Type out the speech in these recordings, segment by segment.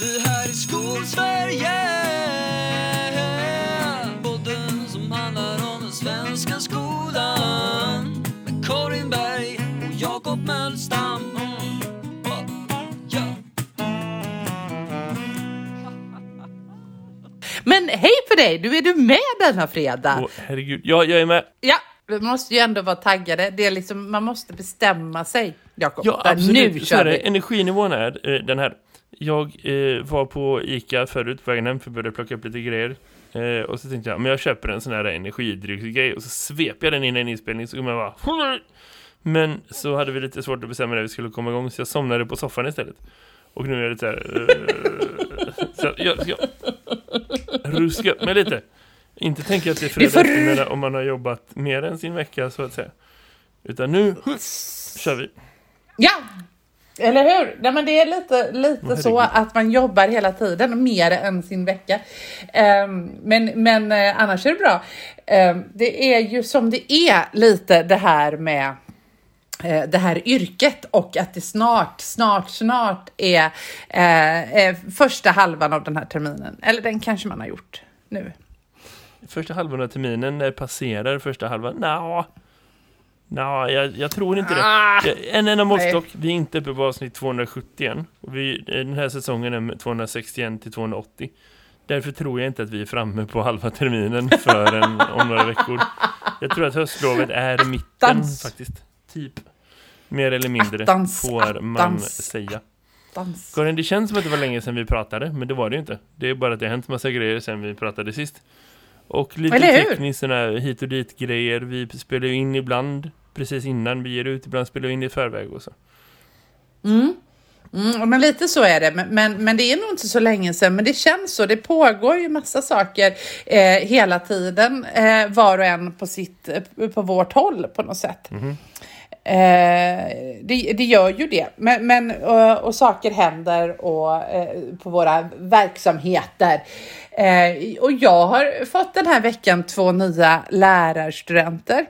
Det här är Skolsverige Podden som handlar om den svenska skolan Med Karin Berg och Jakob Mölstam. Men hej på dig! Du är du med denna fredag? Åh, herregud. Ja, jag är med. Ja, vi måste ju ändå vara taggade. Det är liksom, man måste bestämma sig, Jakob. Ja, absolut. Nu Så kör är det. vi! Energinivån är eh, den här. Jag eh, var på Ica förut på vägen hem för att börja plocka upp lite grejer. Eh, och så tänkte jag, men jag köper en sån här energidrycksgrej och så sveper jag den in i en inspelning så kommer jag bara... Men så hade vi lite svårt att bestämma när vi skulle komma igång så jag somnade på soffan istället. Och nu är det så här... Eh, så jag ska ruska upp mig lite. Inte tänka att det är fredag eftermiddag om man har jobbat mer än sin vecka så att säga. Utan nu kör vi. Ja! Eller hur? Nej, men det är lite, lite så att man jobbar hela tiden, mer än sin vecka. Ehm, men men eh, annars är det bra. Ehm, det är ju som det är lite det här med eh, det här yrket och att det snart, snart, snart är eh, första halvan av den här terminen. Eller den kanske man har gjort nu. Första halvan av terminen, passerar första halvan? Nja, Nå, jag, jag tror inte det. Ah, En enda måttstock, Nej. vi är inte uppe på avsnitt 271. Och vi, eh, den här säsongen är 261 till 280. Därför tror jag inte att vi är framme på halva terminen förrän om några veckor. Jag tror att höstlovet är i mitten Attans. faktiskt. Typ. Mer eller mindre Attans, får man attans. säga. dans. Karin, det känns som att det var länge sedan vi pratade, men det var det ju inte. Det är bara att det har hänt massa grejer sedan vi pratade sist. Och lite tekniskt sådana hit och dit grejer. Vi spelar ju in ibland precis innan vi ger ut, ibland spelar vi in i förväg och så. Mm. Mm, men lite så är det, men, men, men det är nog inte så länge sedan, men det känns så. Det pågår ju massa saker eh, hela tiden, eh, var och en på, sitt, eh, på vårt håll på något sätt. Eh, det, det gör ju det, men, men, och, och saker händer och, eh, på våra verksamheter. Eh, och jag har fått den här veckan två nya lärarstudenter.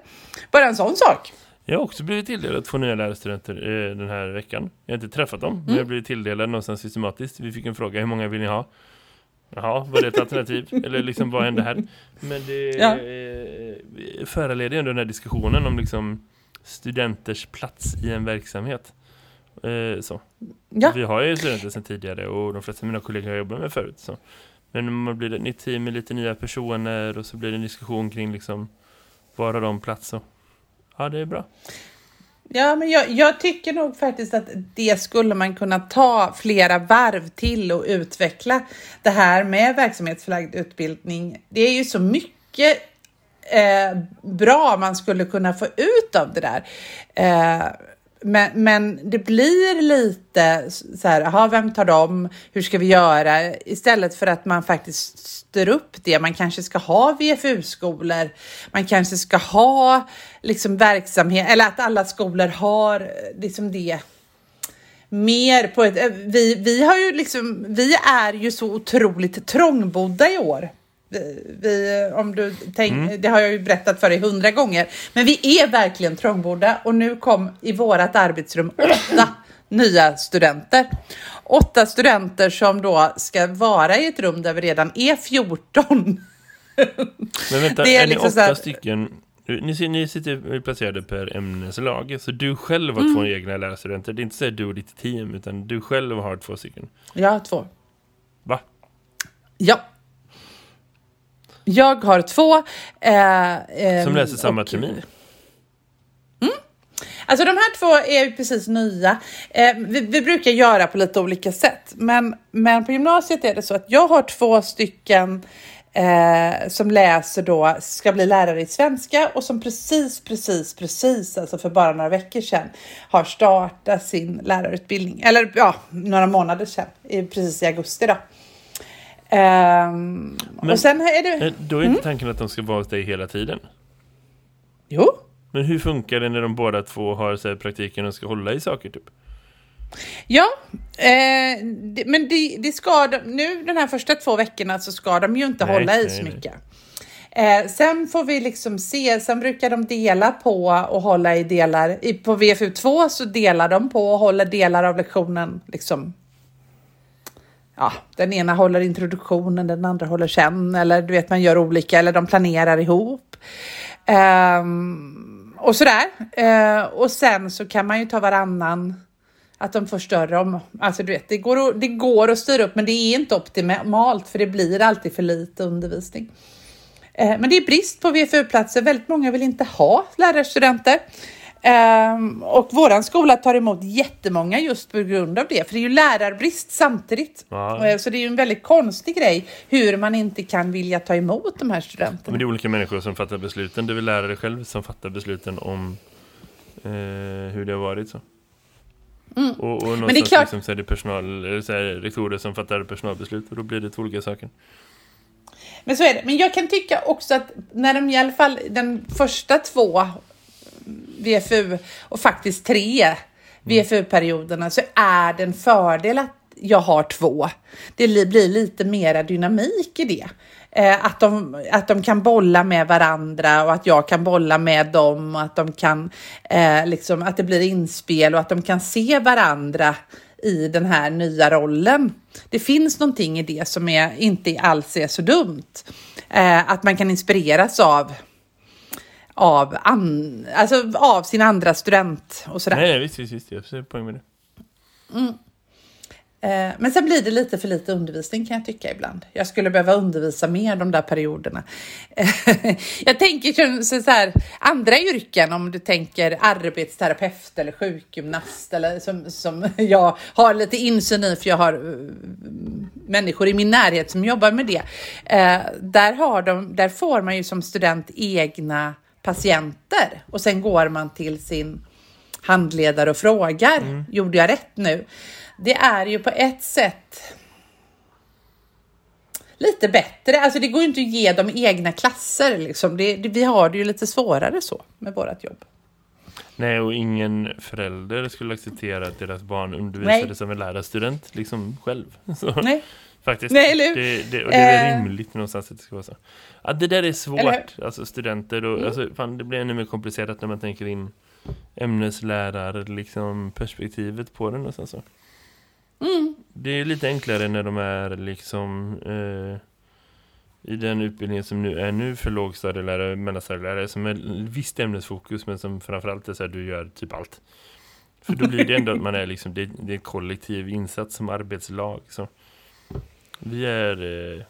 Bara en sån sak. Jag har också blivit tilldelad två nya lärarstudenter eh, den här veckan. Jag har inte träffat dem, Mm. men jag har blivit tilldelad någonstans systematiskt. Vi fick en fråga, hur många vill ni ha? Jaha, var det ett alternativ? Eller liksom, vad hände här? Men det Ja. eh, föranleder ju ändå den här diskussionen om liksom studenters plats i en verksamhet. Eh, så. Ja. Vi har ju studenter sedan tidigare och de flesta av mina kollegor har jobbat med förut. Så. Men om man blir ett nytt team med lite nya personer och så blir det en diskussion kring liksom, var har de plats? Och, ja, det är bra. Ja, men jag, jag tycker nog faktiskt att det skulle man kunna ta flera varv till och utveckla det här med verksamhetsförlagd utbildning. Det är ju så mycket eh, bra man skulle kunna få ut av det där. Eh, men, men det blir lite så här, aha, vem tar dem? Hur ska vi göra? Istället för att man faktiskt styr upp det. Man kanske ska ha VFU-skolor. Man kanske ska ha liksom verksamhet, eller att alla skolor har eh, liksom det mer på ett... Eh, vi, vi har ju liksom, vi är ju så otroligt trångbodda i år. Vi, vi, om du tänk, Det har jag ju berättat för dig hundra gånger. Men vi är verkligen trångbodda och nu kom i vårat arbetsrum åtta nya studenter. Åtta studenter som då ska vara i ett rum där vi redan är 14. Men vänta, Det är är, ni liksom åtta så här- stycken? Ni, ni sitter placerade per ämneslag, så du själv har Mm. två egna lärarstudenter. Det är inte så du och ditt team, utan du själv har två stycken. Jag har två. Va? Ja. Jag har två. Eh, ehm, Som läser samma och- termin? Alltså de här två är precis nya. Eh, vi, vi brukar göra på lite olika sätt. Men, men på gymnasiet är det så att jag har två stycken eh, som läser då, ska bli lärare i svenska och som precis, precis, precis, alltså för bara några veckor sedan har startat sin lärarutbildning. Eller ja, några månader sedan, precis i augusti då. Ehm, Men- och sen är det... Då är inte tanken att de ska vara hos dig hela tiden. Jo, Men hur funkar det när de båda två har så här, praktiken och ska hålla i saker typ? Ja, eh, det, men det, det ska de, nu de här första två veckorna så ska de ju inte Nej, hålla i nej, så mycket. Eh, sen får vi liksom se, sen brukar de dela på och hålla i delar. I, på VFU2 så delar de på och håller delar av lektionen liksom ja, den ena håller introduktionen, den andra håller sen, eller du vet man gör olika, eller de planerar ihop. Um, och sådär. Uh, och sen så kan man ju ta varannan, att de får större om, alltså du vet, det går, att, det går att styra upp, men det är inte optimalt, för det blir alltid för lite undervisning. Uh, men det är brist på VFU-platser, väldigt många vill inte ha lärarstudenter. Um, och våran skola tar emot jättemånga just på grund av det, för det är ju lärarbrist samtidigt. Ja. Uh, så det är ju en väldigt konstig grej hur man inte kan vilja ta emot de här studenterna. Men det är olika människor som fattar besluten. Det är väl lärare själv som fattar besluten om eh, hur det har varit så. Mm. Och, och någonstans det är klart- liksom, så är det personal, eller så är det rektorer som fattar personalbeslut och då blir det två olika saker. Men så är det. Men jag kan tycka också att när de i alla fall den första två VFU och faktiskt tre VFU-perioderna så är det en fördel att jag har två. Det blir lite mera dynamik i det. Eh, att, de, att de kan bolla med varandra och att jag kan bolla med dem och att de kan eh, liksom att det blir inspel och att de kan se varandra i den här nya rollen. Det finns någonting i det som är, inte alls är så dumt. Eh, att man kan inspireras av av, an, alltså av sin andra student och sådär. Nej, visst, visst, visst. Jag ser poäng med det. Eh, Men sen blir det lite för lite undervisning kan jag tycka ibland. Jag skulle behöva undervisa mer de där perioderna. Jag tänker så så här, andra yrken, om du tänker arbetsterapeut eller sjukgymnast eller som, som jag har lite insyn i för jag har eh, människor i min närhet som jobbar med det. Eh, Där, har de, där får man ju som student egna patienter och sen går man till sin handledare och frågar, gjorde jag rätt nu? Det är ju på ett sätt lite bättre. Alltså det går ju inte att ge dem egna klasser. Liksom. Det, det, vi har det ju lite svårare så med vårt jobb. Nej, och ingen förälder skulle acceptera att deras barn undervisade Nej. som en lärarstudent liksom själv. Så, Nej. Faktiskt. Nej, eller det, det, och det är väl Eh. rimligt någonstans att det ska vara så. Ja, det där är svårt. Alltså studenter och, alltså, fan, det blir ännu mer komplicerat när man tänker in ämneslärar liksom perspektivet på den och så. så. Det är lite enklare när de är liksom eh, i den utbildningen som nu är nu för lågstadielärare, mellanstadielärare som är visst ämnesfokus men som framförallt är så här, du gör typ allt. För då blir det ändå att man är liksom, det, det är en kollektiv insats som arbetslag. Så. Vi är eh,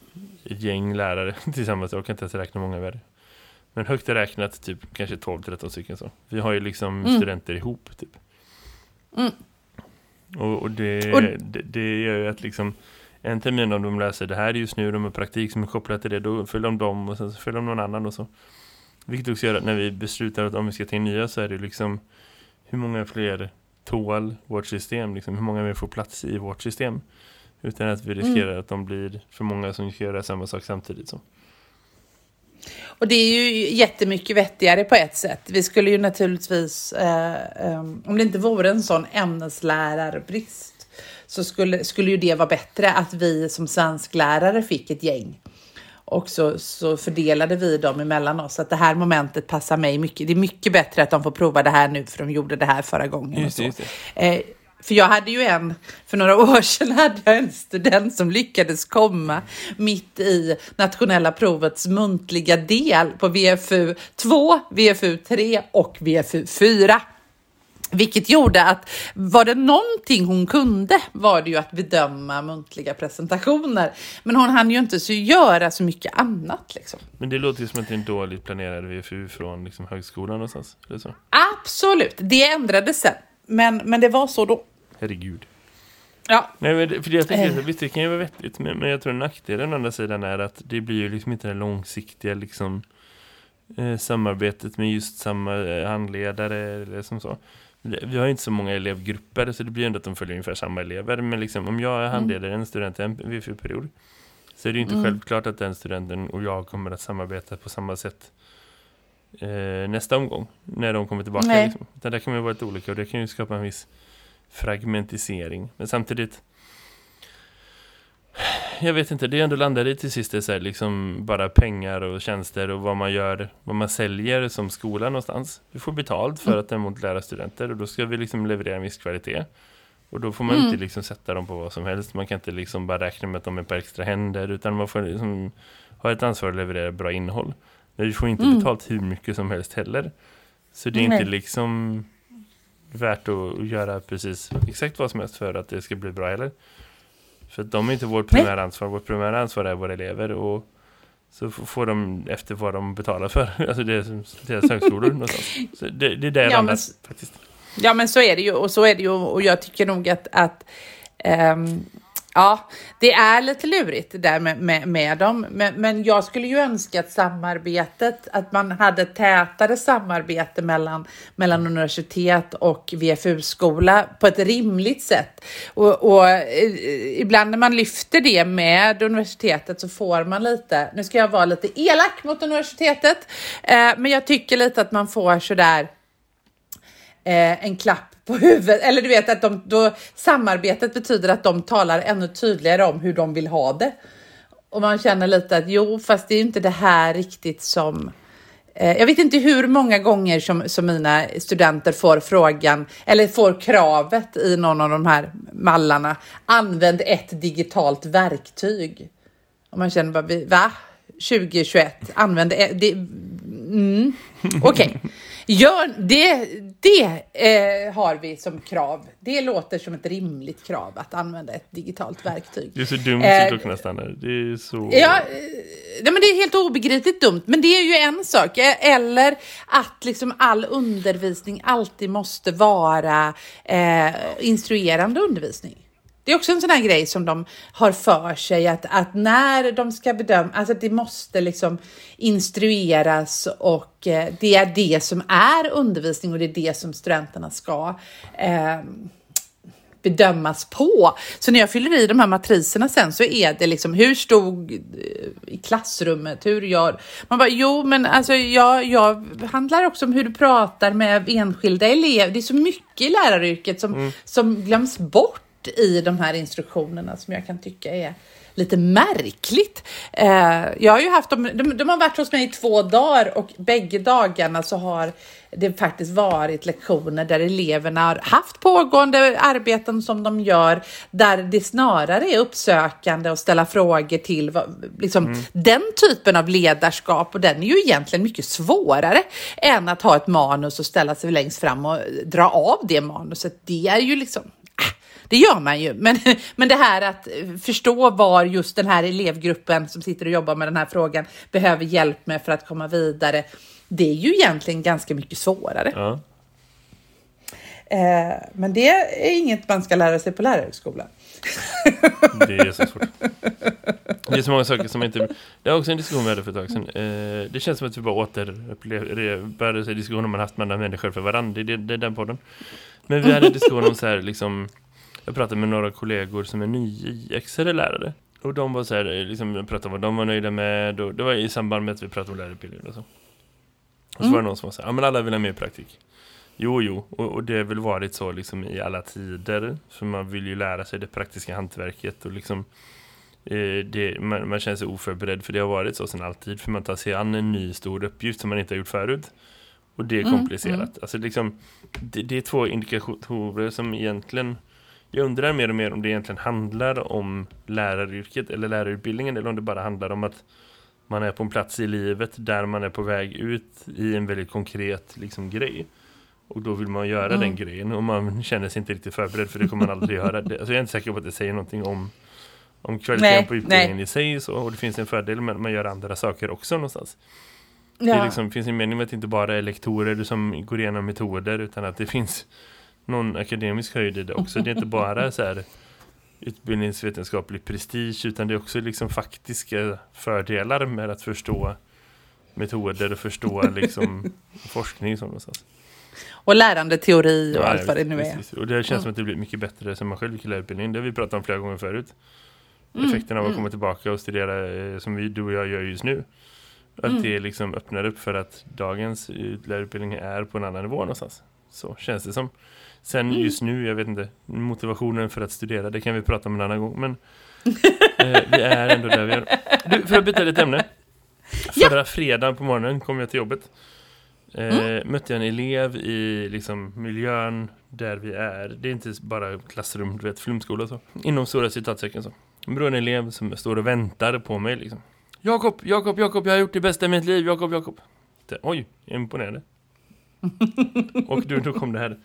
ett gäng lärare tillsammans, jag kan inte ens räkna många värre. Men högt räknat typ kanske 12-13 stycken så. Vi har ju liksom Mm. studenter ihop typ. Mm. Och, och, det, Och- det, det gör ju att liksom en termin om de läser det här just nu, de har praktik som är kopplat till det, då följer de dem och sen så följer de någon annan och så. Vilket också gör att när vi beslutar att om vi ska ta in nya så är det liksom hur många fler tål vårt system, liksom, hur många mer får plats i vårt system. Utan att vi riskerar att de blir för många som ska göra samma sak samtidigt. Så. Och det är ju jättemycket vettigare på ett sätt. Vi skulle ju naturligtvis, eh, eh, om det inte vore en sån ämneslärarbrist, så skulle, skulle ju det vara bättre att vi som svensklärare fick ett gäng. Och så, så fördelade vi dem emellan oss. Att det här momentet passar mig mycket. Det är mycket bättre att de får prova det här nu för de gjorde det här förra gången. Just och så. För jag hade ju en, för några år sedan hade jag en student som lyckades komma mitt i nationella provets muntliga del på VFU 2, VFU 3 och VFU 4. Vilket gjorde att var det någonting hon kunde var det ju att bedöma muntliga presentationer. Men hon hann ju inte så göra så mycket annat liksom. Men det låter ju som att det är en dåligt planerad VFU från liksom, högskolan någonstans. Eller så. Absolut, det ändrades sen. Men, men det var så då. Herregud. Ja, Nej, men det, för jag tänker, Eh. så, visst det kan ju vara vettigt, men, men jag tror nackdelen å andra sidan är att det blir ju liksom inte det långsiktiga liksom, eh, samarbetet med just samma eh, handledare eller som så. Vi har ju inte så många elevgrupper så det blir ju ändå att de följer ungefär samma elever. Men liksom, om jag är handledare en student i en VFU-period så är det ju inte Mm. självklart att den studenten och jag kommer att samarbeta på samma sätt eh, nästa omgång när de kommer tillbaka. Nej. Liksom. Utan där kan man vara lite olika och det kan ju skapa en viss fragmentisering. Men samtidigt jag vet inte, det ändå landar i till sist är så här, liksom bara pengar och tjänster och vad man gör, vad man säljer som skola någonstans. Vi får betalt för Mm. att ta emot lärarstudenter och då ska vi liksom leverera en viss kvalitet. Och då får man inte liksom sätta dem på vad som helst. Man kan inte liksom bara räkna med att de är på extra händer. Utan man får liksom ha ett ansvar att leverera bra innehåll. Men vi får inte betalt hur mycket som helst heller. Så det är Nej. inte liksom värt att göra precis exakt vad som helst för att det ska bli bra heller. För de är inte vårt primära ansvar. Vårt primära ansvar är våra elever och så får de efter vad de betalar för. Alltså det är deras högskolor någonstans. Så det, det är där jag Ja, landar faktiskt. Ja, men så är det ju. Och så är det ju. Och jag tycker nog att, att ehm, ja, det är lite lurigt det där med, med, med dem. Men, men jag skulle ju önska att samarbetet, att man hade tätare samarbete mellan, mellan universitet och VFU-skola på ett rimligt sätt. Och, och eh, ibland när man lyfter det med universitetet så får man lite, nu ska jag vara lite elak mot universitetet, eh, men jag tycker lite att man får sådär eh, en klapp på huvudet. Eller du vet att de, då, samarbetet betyder att de talar ännu tydligare om hur de vill ha det. Och man känner lite att jo, fast det är ju inte det här riktigt som... Eh, jag vet inte hur många gånger som, som mina studenter får frågan eller får kravet i någon av de här mallarna. Använd ett digitalt verktyg. Och man känner bara, va? 2021, använd det. det mm, Okej, Gör det, det eh, har vi som krav. Det låter som ett rimligt krav att använda ett digitalt verktyg. Det är så dumt Eh, klockorna stannar. Det är så... Ja, eh, nej, men det är helt obegripligt dumt, men det är ju en sak. Eh, Eller att liksom all undervisning alltid måste vara eh, instruerande undervisning. Det är också en sån här grej som de har för sig att, att när de ska bedöma, alltså det måste liksom instrueras och eh, det är det som är undervisning och det är det som studenterna ska eh, bedömas på. Så när jag fyller i de här matriserna sen så är det liksom hur stod eh, i klassrummet, hur gör... Man bara, jo men alltså jag, jag handlar också om hur du pratar med enskilda elever. Det är så mycket i läraryrket som, som glöms bort i de här instruktionerna som jag kan tycka är lite märkligt. Eh, jag har ju haft dem, de, de har varit hos mig i två dagar och bägge dagarna så har det faktiskt varit lektioner där eleverna har haft pågående arbeten som de gör, där det snarare är uppsökande och ställa frågor till liksom, den typen av ledarskap och den är ju egentligen mycket svårare än att ha ett manus och ställa sig längst fram och dra av det manuset. Det är ju liksom det gör man ju, men, men det här att förstå var just den här elevgruppen som sitter och jobbar med den här frågan behöver hjälp med för att komma vidare. Det är ju egentligen ganska mycket svårare. Ja. Eh, men det är inget man ska lära sig på lärarhögskolan. Det är så svårt. Det är så många saker som inte... Det är också en diskussion vi hade för ett tag sedan. Eh, det känns som att vi bara återupplever sig diskussioner man haft mellan människor för varandra. Det är, det är den podden. Men vi hade en diskussion om så här liksom... Jag pratade med några kollegor som är nyexade lärare. Och de var så här, liksom, jag pratade om vad de var nöjda med. Och det var i samband med att vi pratade om lärarutbildningen och så. Och så var det någon som var så här, ja men alla vill ha mer praktik. Jo, jo, och, och det har väl varit så liksom i alla tider. För man vill ju lära sig det praktiska hantverket och liksom eh, det, man, man känner sig oförberedd för det har varit så sedan alltid. För man tar sig an en ny stor uppgift som man inte har gjort förut. Och det är Mm, komplicerat. Alltså liksom, det, det är två indikatorer som egentligen jag undrar mer och mer om det egentligen handlar om läraryrket eller lärarutbildningen eller om det bara handlar om att man är på en plats i livet där man är på väg ut i en väldigt konkret liksom, grej. Och då vill man göra Mm. den grejen och man känner sig inte riktigt förberedd för det kommer man aldrig göra. Det, alltså jag är inte säker på att det säger någonting om, om kvaliteten Nej, på utbildningen nej. i sig så, och det finns en fördel med att man gör andra saker också någonstans. Det Ja. är liksom, finns en mening med att det inte bara är lektorer som går igenom metoder utan att det finns någon akademisk höjd i det också. Det är inte bara så här utbildningsvetenskaplig prestige utan det är också liksom faktiska fördelar med att förstå metoder och förstå liksom forskning som någonstans. Och lärande teori och Ja, allt vad det nu visst, är. Och det känns Mm. som att det blir mycket bättre som man själv gick i lärarutbildning. Det har vi pratat om flera gånger förut. Mm, Effekten av att komma tillbaka och studera eh, som vi, du och jag gör just nu. Att Mm. det liksom öppnar upp för att dagens eh, lärarutbildning är på en annan nivå någonstans. Så känns det som. Sen Mm. just nu, jag vet inte, motivationen för att studera, det kan vi prata om en annan gång. Men eh, vi är ändå där vi är. Du, för att byta lite ämne. Ja. Förra fredagen på morgonen kom jag till jobbet. Eh, Mötte jag en elev i liksom, miljön där vi är. Det är inte bara klassrum, du vet, flumskola och så. Inom stora citatsäcken så. Men då är det en elev som står och väntar på mig liksom. Jakob, Jakob, Jakob, jag har gjort det bästa i mitt liv, Jakob, Jakob. Det- Oj, imponerad. och du, då kom det här.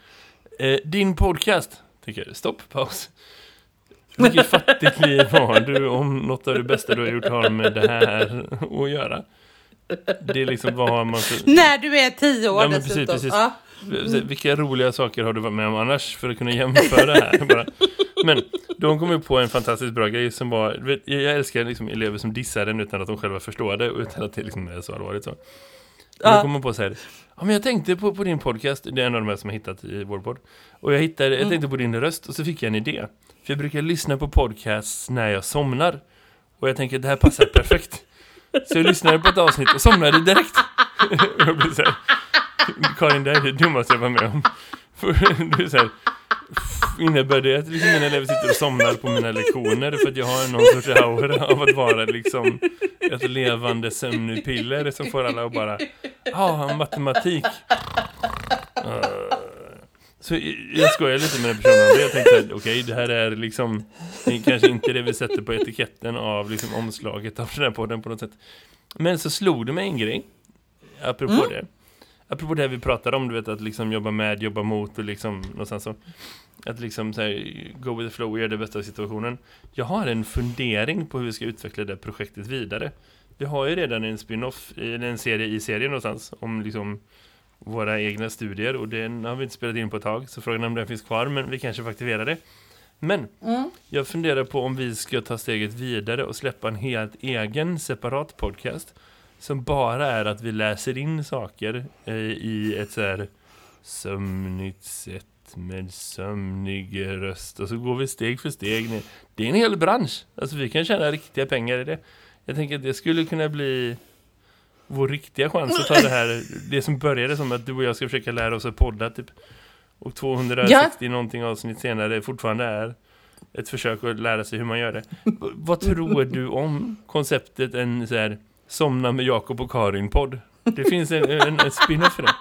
Eh, din podcast, tycker jag. Stopp, paus. Vilket fattigt liv har du om något av det bästa du har gjort har med det här att göra. Det är liksom vad har man för... När du är tio år Ja, men precis, dessutom. precis. Ja. Så, Vilka roliga saker har du varit med om annars för att kunna jämföra det här? Bara. Men de kom ju på en fantastiskt bra grej som var, jag älskar liksom elever som dissar den utan att de själva förstår det och utan att det liksom är så allvarligt så. Ja. Då kommer man på så här, ja men jag tänkte på, på din podcast, det är en av de här som jag hittat i vår podd. Och jag hittade, jag tänkte på din röst och så fick jag en idé. För jag brukar lyssna på podcasts när jag somnar. Och jag tänker, det här passar perfekt. Så jag lyssnade på ett avsnitt och somnade direkt. Och jag blev så här, Karin, det här är det dummaste jag var med om. För det är så här, innebär det att liksom mina elever sitter och somnar på mina lektioner för att jag har någon sorts aura av att vara liksom ett levande sömnpiller som får alla att bara, ja, ah, matematik. Uh. Så jag skojar lite med den personen. Jag tänkte att okej, det här är liksom det är kanske inte det vi sätter på etiketten av liksom omslaget av den här podden på något sätt. Men så slog det mig en grej, apropå det. Apropå det vi pratade om, du vet, att liksom jobba med, jobba mot och liksom någonstans så. Att liksom så här, go with the flow och göra det bästa av situationen. Jag har en fundering på hur vi ska utveckla det projektet vidare. Vi har ju redan en spin-off, eller en serie i serien någonstans, om liksom våra egna studier och den har vi inte spelat in på ett tag så frågan är om den finns kvar men vi kanske får aktivera det. Men jag funderar på om vi ska ta steget vidare och släppa en helt egen separat podcast som bara är att vi läser in saker eh, i ett så här sömnigt sätt med sömnig röst och så går vi steg för steg ner. Det är en hel bransch. Alltså vi kan tjäna riktiga pengar i det. Jag tänker att det skulle kunna bli vår riktiga chans att ta det här, det som började som att du och jag ska försöka lära oss att podda typ. Och 260 någonting avsnitt senare fortfarande är ett försök att lära sig hur man gör det. Vad tror du om konceptet en så här somna med Jakob och Karin-podd? Det finns en, en, en spin-off för det.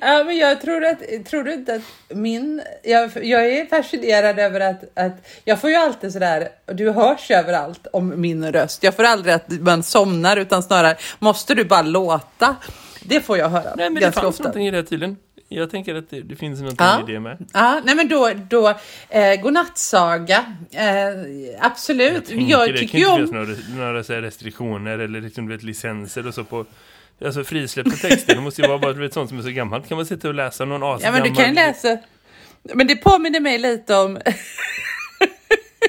Ja, men jag tror att, tror du inte att min, jag, jag är fascinerad över att, att jag får ju alltid sådär, du hörs överallt om min röst. Jag får aldrig att man somnar utan snarare, måste du bara låta? Det får jag höra Nej men det fanns ofta. någonting i det tydligen. Jag tänker att det, det finns någonting Ja. i det med. Ja, nej men då, då eh, godnattsaga, eh, absolut. Jag Jag, det tycker kan ju inte om... finnas några, några här restriktioner eller liksom, vet, licenser och så på Alltså frisläppta texter, det måste ju vara bara vet, sånt som är så gammalt. Kan man sitta och läsa någon Ja, asgammal... men du kan läsa. Men det påminner mig lite om...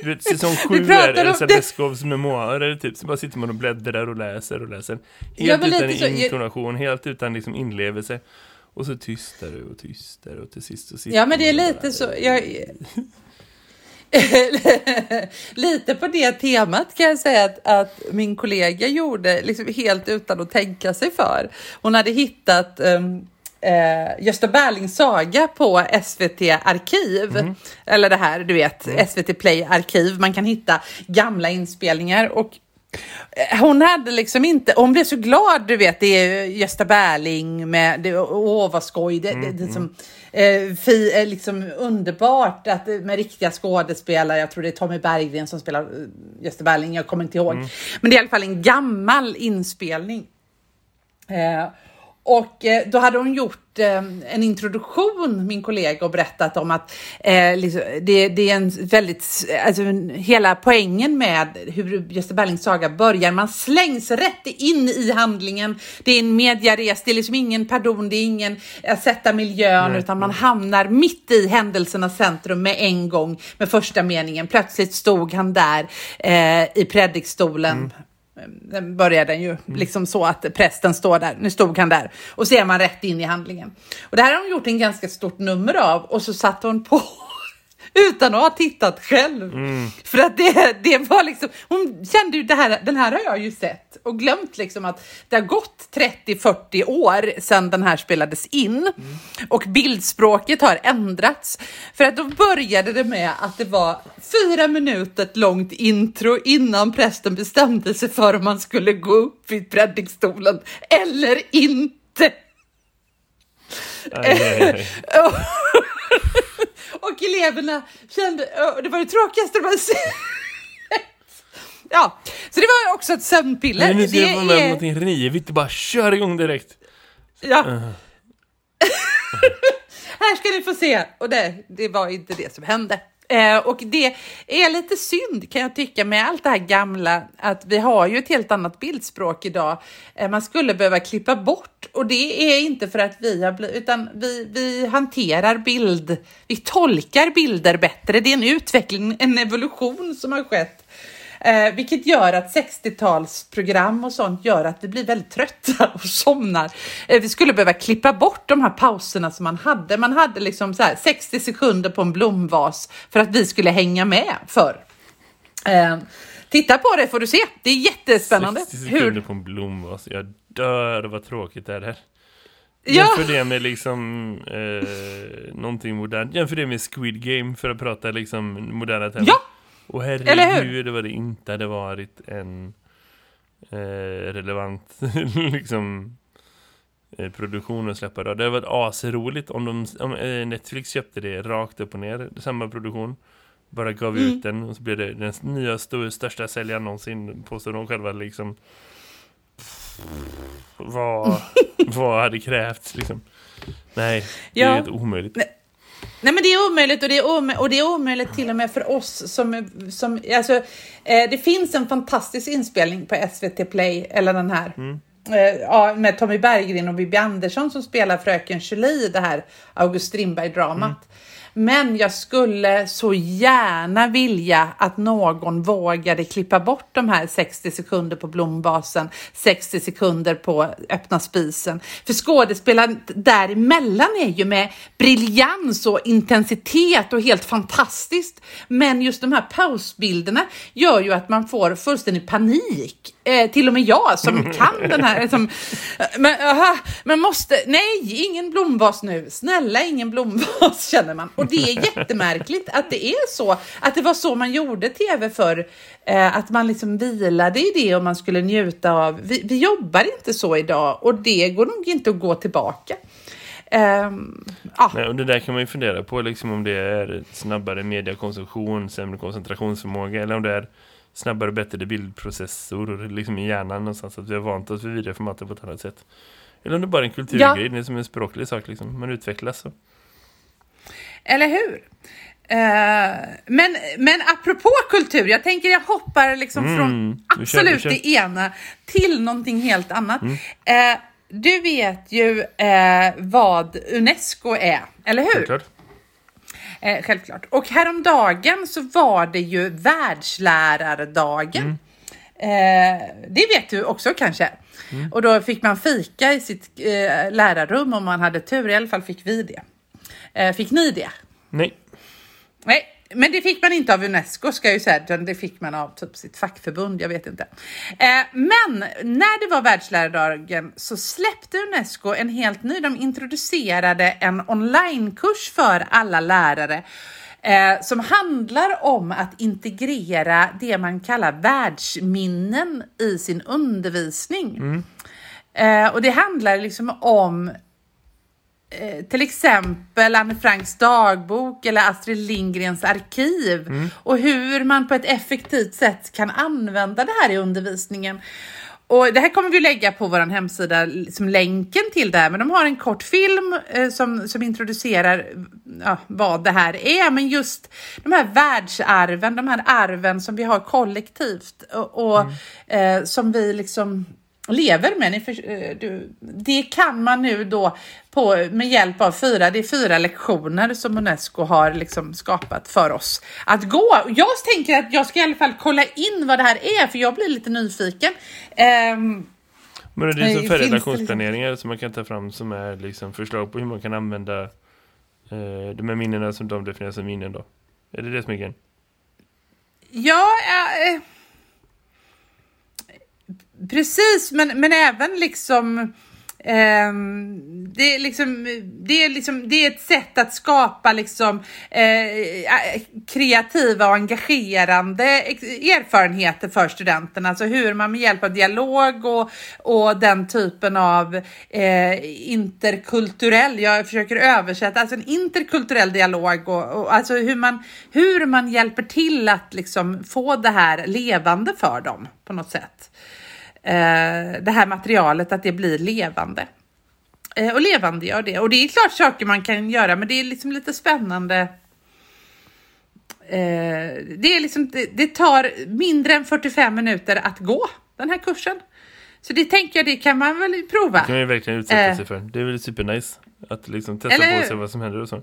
Du vet, säsong sju är Elsa det- Beskows memoarer, typ. Så bara sitter man och bläddrar och läser och läser. Helt Ja, utan lite så- intonation, helt utan liksom inlevelse. Och så tystare och tystare och till sist så sitter Ja, men det är lite bara- så. Jag... lite på det temat kan jag säga att, att min kollega gjorde liksom helt utan att tänka sig för. Hon hade hittat um, eh, Gösta Berlings saga på SVT Arkiv. Eller det här, du vet, SVT Play Arkiv. Man kan hitta gamla inspelningar och hon hade liksom inte, hon blev så glad, du vet, det är Gösta Berling med, det, åh vad skoj, det, det, det är som, eh, fi, eh, liksom underbart att, eh, med riktiga skådespelare, jag tror det är Tommy Berggren som spelar eh, Gösta Berling, jag kommer inte ihåg. Men det är i alla fall en gammal inspelning. Eh, och eh, då hade hon gjort eh, en introduktion, min kollega, och berättat om att eh, liksom, det, det är en väldigt, alltså hela poängen med hur Gösta Berlings saga börjar, man slängs rätt in i handlingen. Det är en mediares, det är liksom ingen pardon, det är ingen att sätta miljön, Nej. utan man hamnar mitt i händelsernas centrum med en gång med första meningen. Plötsligt stod han där eh, i predikstolen den börjar den ju liksom så att prästen står där. Nu stod han där och ser man rätt in i handlingen. Och det här har hon gjort en ganska stort nummer av och så satte hon på utan att ha tittat själv. För att det, det var liksom, hon kände ju det här, den här har jag ju sett och glömt liksom att det har gått 30-40 år sedan den här spelades in och bildspråket har ändrats. För att då började det med att det var fyra minuter långt intro innan prästen bestämde sig för om man skulle gå upp vid predikstolen eller inte. Aj, aj, aj. Och eleverna kände, det var det tråkigaste de hade sett. Ja, så det var också ett sömnpiller. Men nu ser jag på mig är- någonting rivigt och bara kör igång direkt. Ja. Uh. Här ska ni få se. Och det, det var inte det som hände. Eh, och det är lite synd kan jag tycka med allt det här gamla att vi har ju ett helt annat bildspråk idag. Eh, man skulle behöva klippa bort och det är inte för att vi har blivit utan vi, vi hanterar bild, vi tolkar bilder bättre. Det är en utveckling, en evolution som har skett. Eh, vilket gör att 60-talsprogram och sånt gör att vi blir väldigt trötta och somnar. Eh, vi skulle behöva klippa bort de här pauserna som man hade. Man hade liksom så här 60 sekunder på en blomvas för att vi skulle hänga med för. Eh, titta på det får du se. Det är jättespännande. 60 sekunder Hur? på en blomvas. Jag dör vad tråkigt det är här. Ja. Jämför det med liksom eh, någonting modernt. Jämför det med Squid Game för att prata liksom moderna termer. Ja. Och herregud, var det inte hade varit en eh, relevant liksom eh, produktion att släppa då. Det hade varit asroligt om, de, om eh, Netflix köpte det rakt upp och ner, samma produktion. Bara gav Mm. ut den och så blev det den nya st- största säljaren någonsin, påstår de själva liksom. Vad, vad hade krävts liksom? Nej, det är Ja. helt omöjligt. Nej men det är omöjligt och det är, omö- och det är omöjligt till och med för oss som, som alltså, eh, det finns en fantastisk inspelning på SVT Play, eller den här. Eh, ja, med Tommy Berggren och Bibi Andersson som spelar fröken Julie i det här August Strindberg-dramat. Men jag skulle så gärna vilja att någon vågade klippa bort de här 60 sekunder på blombasen, 60 sekunder på öppna spisen. För skådespelaren däremellan är ju med briljans och intensitet och helt fantastiskt. Men just de här pausbilderna gör ju att man får fullständig panik. Eh, till och med jag som kan den här. Som, men, aha, men måste, nej, ingen blomvas nu. Snälla, ingen blomvas känner man. Och det är jättemärkligt att det är så. Att det var så man gjorde tv för eh, Att man liksom vilade i det och man skulle njuta av. Vi, vi jobbar inte så idag och det går nog inte att gå tillbaka. Ehm, ja. Nej, och det där kan man ju fundera på liksom om det är snabbare mediakonsumtion, sämre koncentrationsförmåga eller om det är snabbare och bättre bildprocessor liksom i hjärnan någonstans att vi har vant oss vid videoformatet på ett annat sätt. Eller om det bara är en kulturgrej, det är som en språklig sak liksom, man utvecklas så. Eller hur? Eh, men, men apropå kultur, jag tänker jag hoppar liksom Mm, från vi kör, vi absolut kör. det ena till någonting helt annat. Mm. Eh, du vet ju eh, vad Unesco är, eller hur? Självklart. Eh, självklart. Och häromdagen så var det ju världslärardagen. Eh, det vet du också kanske. Och då fick man fika i sitt eh, lärarrum om man hade tur. I alla fall fick vi det. Eh, fick ni det? Nej. Nej, men det fick man inte av Unesco ska jag ju säga, utan det fick man av typ sitt fackförbund, jag vet inte. Eh, men när det var världslärardagen så släppte Unesco en helt ny, de introducerade en onlinekurs för alla lärare eh, som handlar om att integrera det man kallar världsminnen i sin undervisning. Eh, och det handlar liksom om eh, till exempel Anne Franks dagbok eller Astrid Lindgrens arkiv. Och hur man på ett effektivt sätt kan använda det här i undervisningen. Och det här kommer vi lägga på vår hemsida som länken till det här, men de har en kort film eh, som, som introducerar ja, vad det här är, men just de här världsarven, de här arven som vi har kollektivt. Och, och eh, som vi liksom lever med. För, eh, du, det kan man nu då på, med hjälp av fyra, det är fyra lektioner som Unesco har liksom skapat för oss att gå. Jag tänker att jag ska i alla fall kolla in vad det här är för jag blir lite nyfiken. Ehm, Men det är Nej, som för finns det relationsplaneringar som man kan ta fram som är liksom förslag på hur man kan använda eh, de här minnena som de definierar som minnen då. Är det det som är grejen? Ja, eh, precis, men, men även liksom Um, det, är liksom, det, är liksom, det är ett sätt att skapa liksom, eh, eh kreativa och engagerande erfarenheter för studenterna. Alltså hur man med hjälp av dialog och, och den typen av eh, interkulturell, jag försöker översätta, alltså en interkulturell dialog och, och, alltså hur man, hur man hjälper till att liksom få det här levande för dem på något sätt det här materialet, att det blir levande. Eh, och levande gör det. Och det är klart saker man kan göra, men det är liksom lite spännande. Eh, det, är liksom, det, tar mindre än 45 minuter att gå den här kursen. Så det tänker jag, det kan man väl prova. Det kan ju verkligen utsätta sig för. Det är väl supernice att liksom testa Eller... på sig vad som händer och så.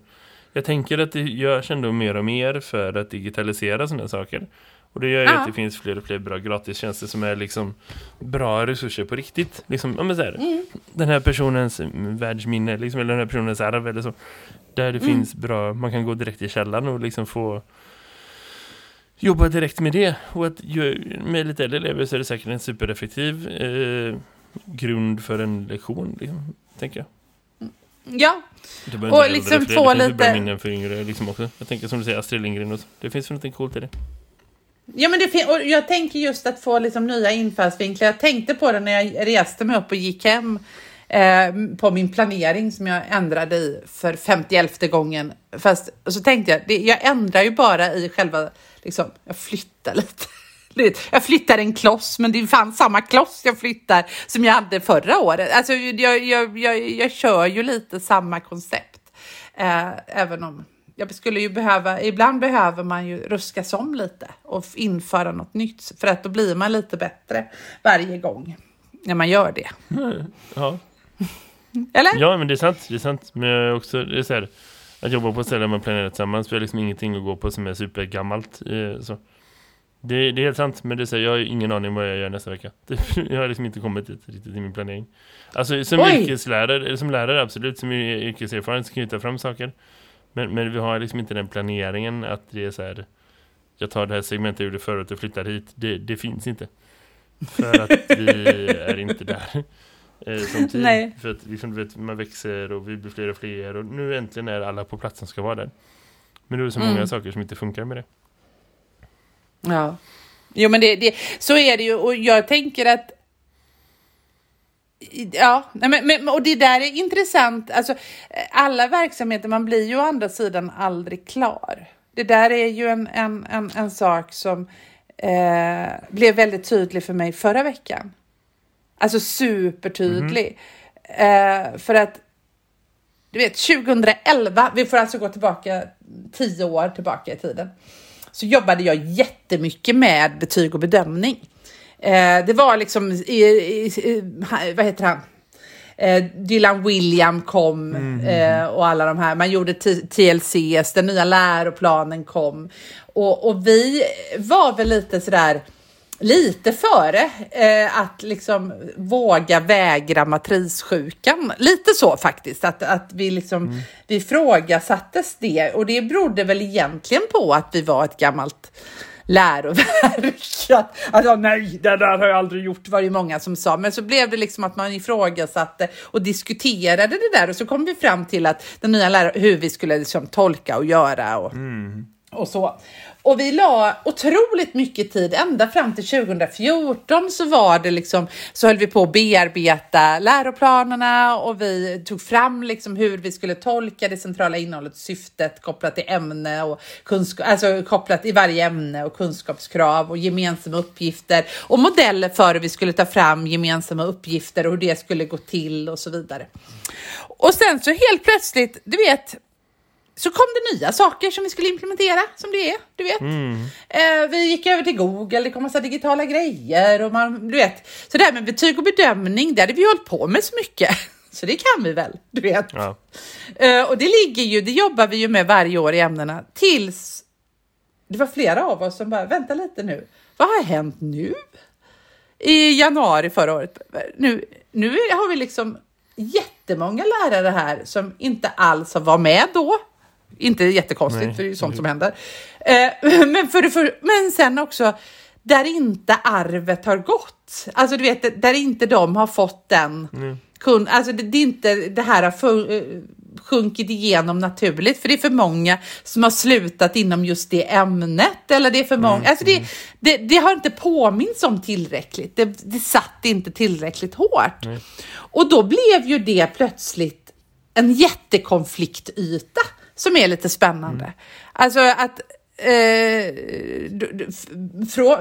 Jag tänker att det görs ändå mer och mer för att digitalisera sådana saker. Och det gör ju ja. att det finns fler och fler bra gratistjänster som är liksom bra resurser på riktigt. Liksom, ja, men så här, mm. Den här personens världsminne, liksom, eller den här personens arv eller så. Där det mm. finns bra, man kan gå direkt i källan och liksom få jobba direkt med det. Och att med lite äldre elever så är det säkert en supereffektiv eh, grund för en lektion, liksom, tänker jag. Ja, och liksom få lite... minnen för yngre liksom också. Jag tänker som du säger, Astrid Lindgren och så. Det finns väl något coolt i det. Ja, men det och jag tänker just att få liksom nya infallsvinklar. Jag tänkte på det när jag reste mig upp och gick hem eh, på min planering som jag ändrade i för 51 gången. Fast så tänkte jag, det, jag ändrar ju bara i själva, liksom, jag flyttar lite. Jag flyttar en kloss, men det fanns samma kloss jag flyttar som jag hade förra året. Alltså, jag, jag, jag, jag kör ju lite samma koncept, eh, även om jag skulle ju behöva, ibland behöver man ju ruskas om lite och införa något nytt för att då blir man lite bättre varje gång när man gör det. Ja. Eller? Ja, men det är sant. Det är sant. Men också, det är så här, att jobba på ställen man planerar tillsammans. Vi har liksom ingenting att gå på som är supergammalt. Eh, så. Det, det är helt sant, men det här, jag har ingen aning vad jag gör nästa vecka. jag har liksom inte kommit dit riktigt i min planering. Alltså som Oj. yrkeslärare, eller som lärare absolut, som yrkeserfaren så kan jag ta fram saker. Men, men vi har liksom inte den planeringen att det är så här jag tar det här segmentet jag gjorde förut och flyttar hit. Det, det finns inte. För att vi är inte där eh, som team. Nej. För att liksom, vet, man växer och vi blir fler och fler och nu äntligen är alla på plats som ska vara där. Men det är så många mm. saker som inte funkar med det. Ja. Jo men det, det, så är det ju och jag tänker att Ja, men, men, och det där är intressant. Alltså, eh, alla verksamheter, man blir ju å andra sidan aldrig klar. Det där är ju en, en, en, en sak som eh, blev väldigt tydlig för mig förra veckan. Alltså supertydlig. Mm. Eh, för att, du vet, 2011, vi får alltså gå tillbaka tio år tillbaka i tiden, så jobbade jag jättemycket med betyg och bedömning. Eh, det var liksom, i, i, vad heter han? Eh, Dylan William kom mm. eh, och alla de här. Man gjorde TLCs, den nya läroplanen kom. Och, och vi var väl lite sådär lite före eh, att liksom våga vägra matrissjukan. Lite så faktiskt, att, att vi liksom mm. vi ifrågasattes det och det berodde väl egentligen på att vi var ett gammalt läroverk. Att, alltså, nej, det där har jag aldrig gjort, var det många som sa. Men så blev det liksom att man ifrågasatte och diskuterade det där och så kom vi fram till att den nya läraren, hur vi skulle liksom tolka och göra och, mm. och så. Och vi la otroligt mycket tid, ända fram till 2014 så var det liksom, så höll vi på att bearbeta läroplanerna och vi tog fram liksom hur vi skulle tolka det centrala innehållet, syftet kopplat till ämne och kunskap, alltså kopplat i varje ämne och kunskapskrav och gemensamma uppgifter och modeller för hur vi skulle ta fram gemensamma uppgifter och hur det skulle gå till och så vidare. Och sen så helt plötsligt, du vet, så kom det nya saker som vi skulle implementera, som det är, du vet. Mm. Eh, vi gick över till Google, det kom massa digitala grejer och man, du vet. Så det här med betyg och bedömning, det hade vi hållit på med så mycket. Så det kan vi väl, du vet. Ja. Eh, och det ligger ju, det jobbar vi ju med varje år i ämnena tills det var flera av oss som bara, vänta lite nu, vad har hänt nu? I januari förra året. Nu, nu har vi liksom jättemånga lärare här som inte alls var med då Inte jättekonstigt, Nej, för det är ju sånt som händer. Eh, men, för, för, men sen också där inte arvet har gått. Alltså du vet, där inte de har fått den kun, alltså det, det är inte det här har för, eh, sjunkit igenom naturligt, för det är för många som har slutat inom just det ämnet. Eller det är för många, alltså det, det, det har inte påminns om tillräckligt. Det, det satt inte tillräckligt hårt. Och då blev ju det plötsligt en jättekonfliktyta som är lite spännande. Alltså att Eh,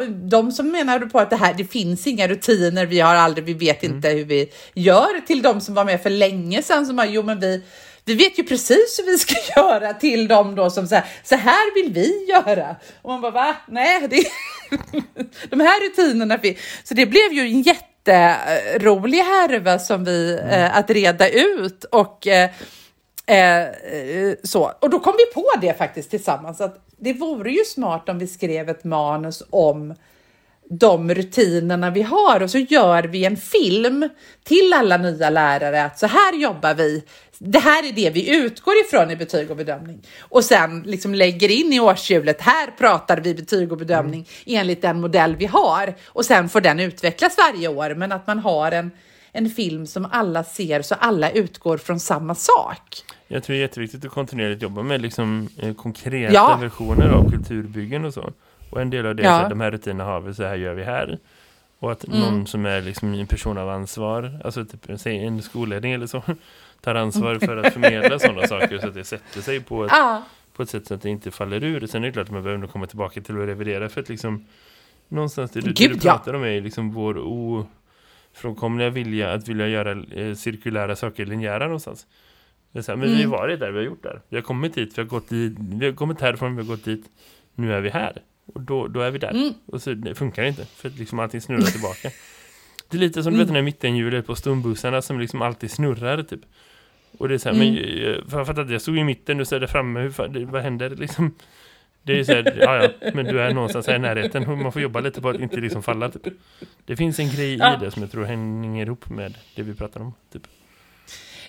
de som menar på att det här, det finns inga rutiner, vi har aldrig, vi vet inte hur vi gör, till de som var med för länge sedan som har, jo men vi, vi vet ju precis hur vi ska göra till dem då som säger så här vill vi göra. Och man bara va? Nej, det, de här rutinerna finns. Så det blev ju en jätterolig härva som vi, eh, att reda ut och eh, Eh, eh, så. Och då kom vi på det faktiskt tillsammans att det vore ju smart om vi skrev ett manus om de rutinerna vi har och så gör vi en film till alla nya lärare att så här jobbar vi. Det här är det vi utgår ifrån i betyg och bedömning och sen liksom lägger in i årshjulet. Här pratar vi betyg och bedömning enligt den modell vi har och sen får den utvecklas varje år. Men att man har en en film som alla ser så alla utgår från samma sak. Jag tror det är jätteviktigt att kontinuerligt jobba med liksom, eh, konkreta Ja. versioner av kulturbyggen och så. Och en del av det Ja. är att de här rutinerna har vi, så här gör vi här. Och att Mm. någon som är liksom en person av ansvar, alltså typ säg en skolledning eller så, tar ansvar för att förmedla sådana saker så att det sätter sig på ett, Ja, på ett sätt så att det inte faller ur. Sen är det klart att man behöver komma tillbaka till att revidera för att liksom någonstans det, du- det Gud, du ja. pratar om är liksom vår ofrånkomliga vilja att vilja göra eh, cirkulära saker linjära någonstans. Det är så här, men vi Mm. har varit där, vi har gjort där. Vi har kommit hit, vi har gått dit, vi har kommit härifrån, vi har gått dit. Nu är vi här. Och då, då är vi där. Mm. Och så det funkar inte, för att liksom allting snurrar tillbaka. Det är lite som du vet Mm. den här mittenhjulet på stumbussarna som liksom alltid snurrar typ. Och det är så här, Mm. men jag, för jag fattar att jag stod i mitten, nu så är det framme, hur, det, vad händer liksom? Det är så här, ja ja, men du är någonstans här i närheten man får jobba lite på att inte liksom falla typ. Det finns en grej Ja. i det som jag tror hänger ihop med det vi pratar om typ.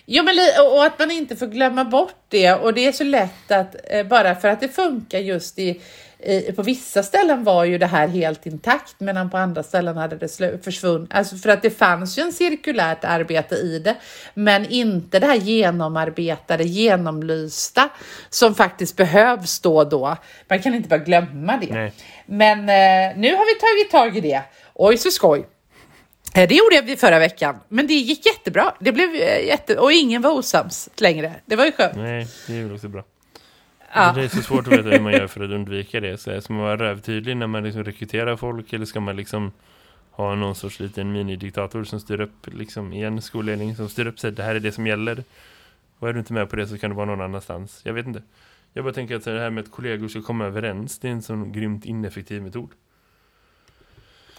Jo, men och att man inte får glömma bort det. Och det är så lätt att eh, bara för att det funkar just i på vissa ställen var ju det här helt intakt, medan på andra ställen hade det försvunnit. Alltså för att det fanns ju en cirkulärt arbete i det, men inte det här genomarbetade, genomlysta som faktiskt behövs då och då. Man kan inte bara glömma det. Nej. Men eh, nu har vi tagit tag i det. Oj, så skoj. Eh, Det gjorde vi förra veckan, men det gick jättebra. Det blev eh, jätte... Och ingen var osams längre. Det var ju skönt. Nej, det är väl också bra. Ja. Det är så svårt att veta hur man gör för att undvika det. Så ska man vara rövtydlig när man liksom rekryterar folk eller ska man liksom ha någon sorts liten minidiktator som styr upp liksom i en skolledning som styr upp sig. Det här är det som gäller. Och är du inte med på det så kan du vara någon annanstans. Jag vet inte. Jag bara tänker att det här med att kollegor ska komma överens det är en sån grymt ineffektiv metod.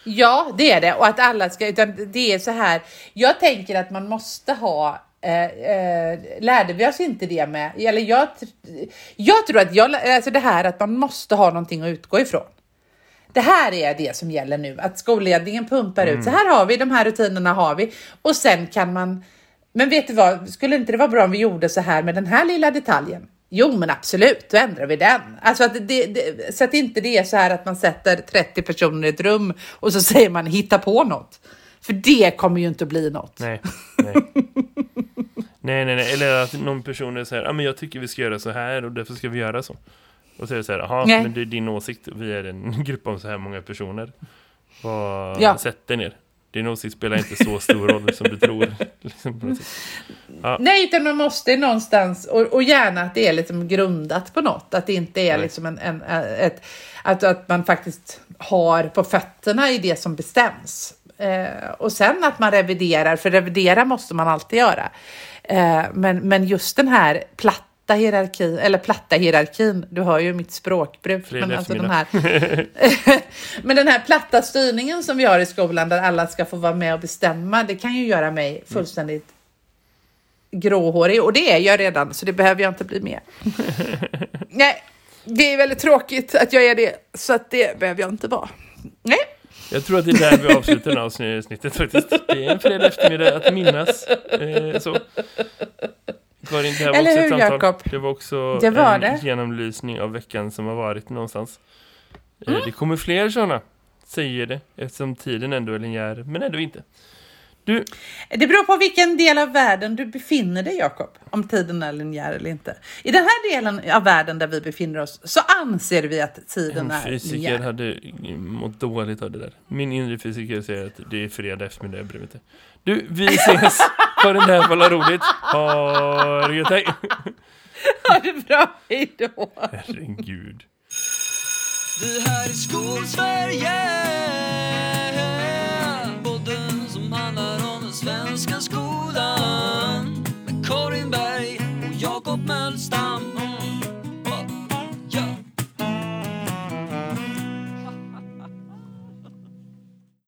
Ja, det är det. Och att alla ska... Utan det är så här. Jag tänker att man måste ha... Eh, eh, lärde vi oss inte det med... Eller jag, jag tror att jag... Alltså det här att man måste ha någonting att utgå ifrån. Det här är det som gäller nu, att skolledningen pumpar ut. Så här har vi, de här rutinerna har vi. Och sen kan man... Men vet du vad, skulle inte det vara bra om vi gjorde så här med den här lilla detaljen? Jo, men absolut, då ändrar vi den. Alltså att det, det, så att inte det är så här att man sätter 30 personer i ett rum och så säger man hitta på något. För det kommer ju inte bli något. Nej, nej. nej, nej, nej. Eller att någon person är så här, ja men jag tycker vi ska göra så här och därför ska vi göra så. Och så är det så här, jaha, men det är din åsikt. Vi är en grupp om så här många personer. Vad, Ja. Sätt dig ner. Din åsikt spelar inte så stor roll som du tror. Liksom, sätt. Nej, utan man måste någonstans, och, och gärna att det är liksom grundat på något. Att det inte är Nej. liksom en, en, ett, att, att man faktiskt har på fötterna i det som bestäms. Eh, och sen att man reviderar, för revidera måste man alltid göra. Eh, men, men just den här platta hierarkin, eller platta hierarkin, du hör ju mitt språkbruk. Fredag men, alltså den här, men den här platta styrningen som vi har i skolan där alla ska få vara med och bestämma, det kan ju göra mig fullständigt gråhårig och det är jag redan så det behöver jag inte bli mer. Nej, det är väldigt tråkigt att jag är det så att det behöver jag inte vara. Nej, Jag tror att det är där vi avslutar det här avsnittet faktiskt. Det är en fredag eftermiddag att minnas. Eh, så. Karin, det här var Eller också hur, ett. Jakob? Det var också Det var en det. genomlysning av veckan som har varit någonstans. Eh, Mm. Det kommer fler sådana, säger det, eftersom tiden ändå är linjär, men ändå inte. Du, Det beror på vilken del av världen du befinner dig, Jakob, om tiden är linjär eller inte. I den här delen av världen där vi befinner oss så anser vi att tiden en är fysiker linjär. hade mått dåligt av det där. Min inre fysiker säger att det är fredag eftermiddag, jag bryr mig inte. Du, vi ses! Karin, det här var roligt. Ha det gött, hej! Ha det bra, hej då! Herregud. Det här är Skolsverige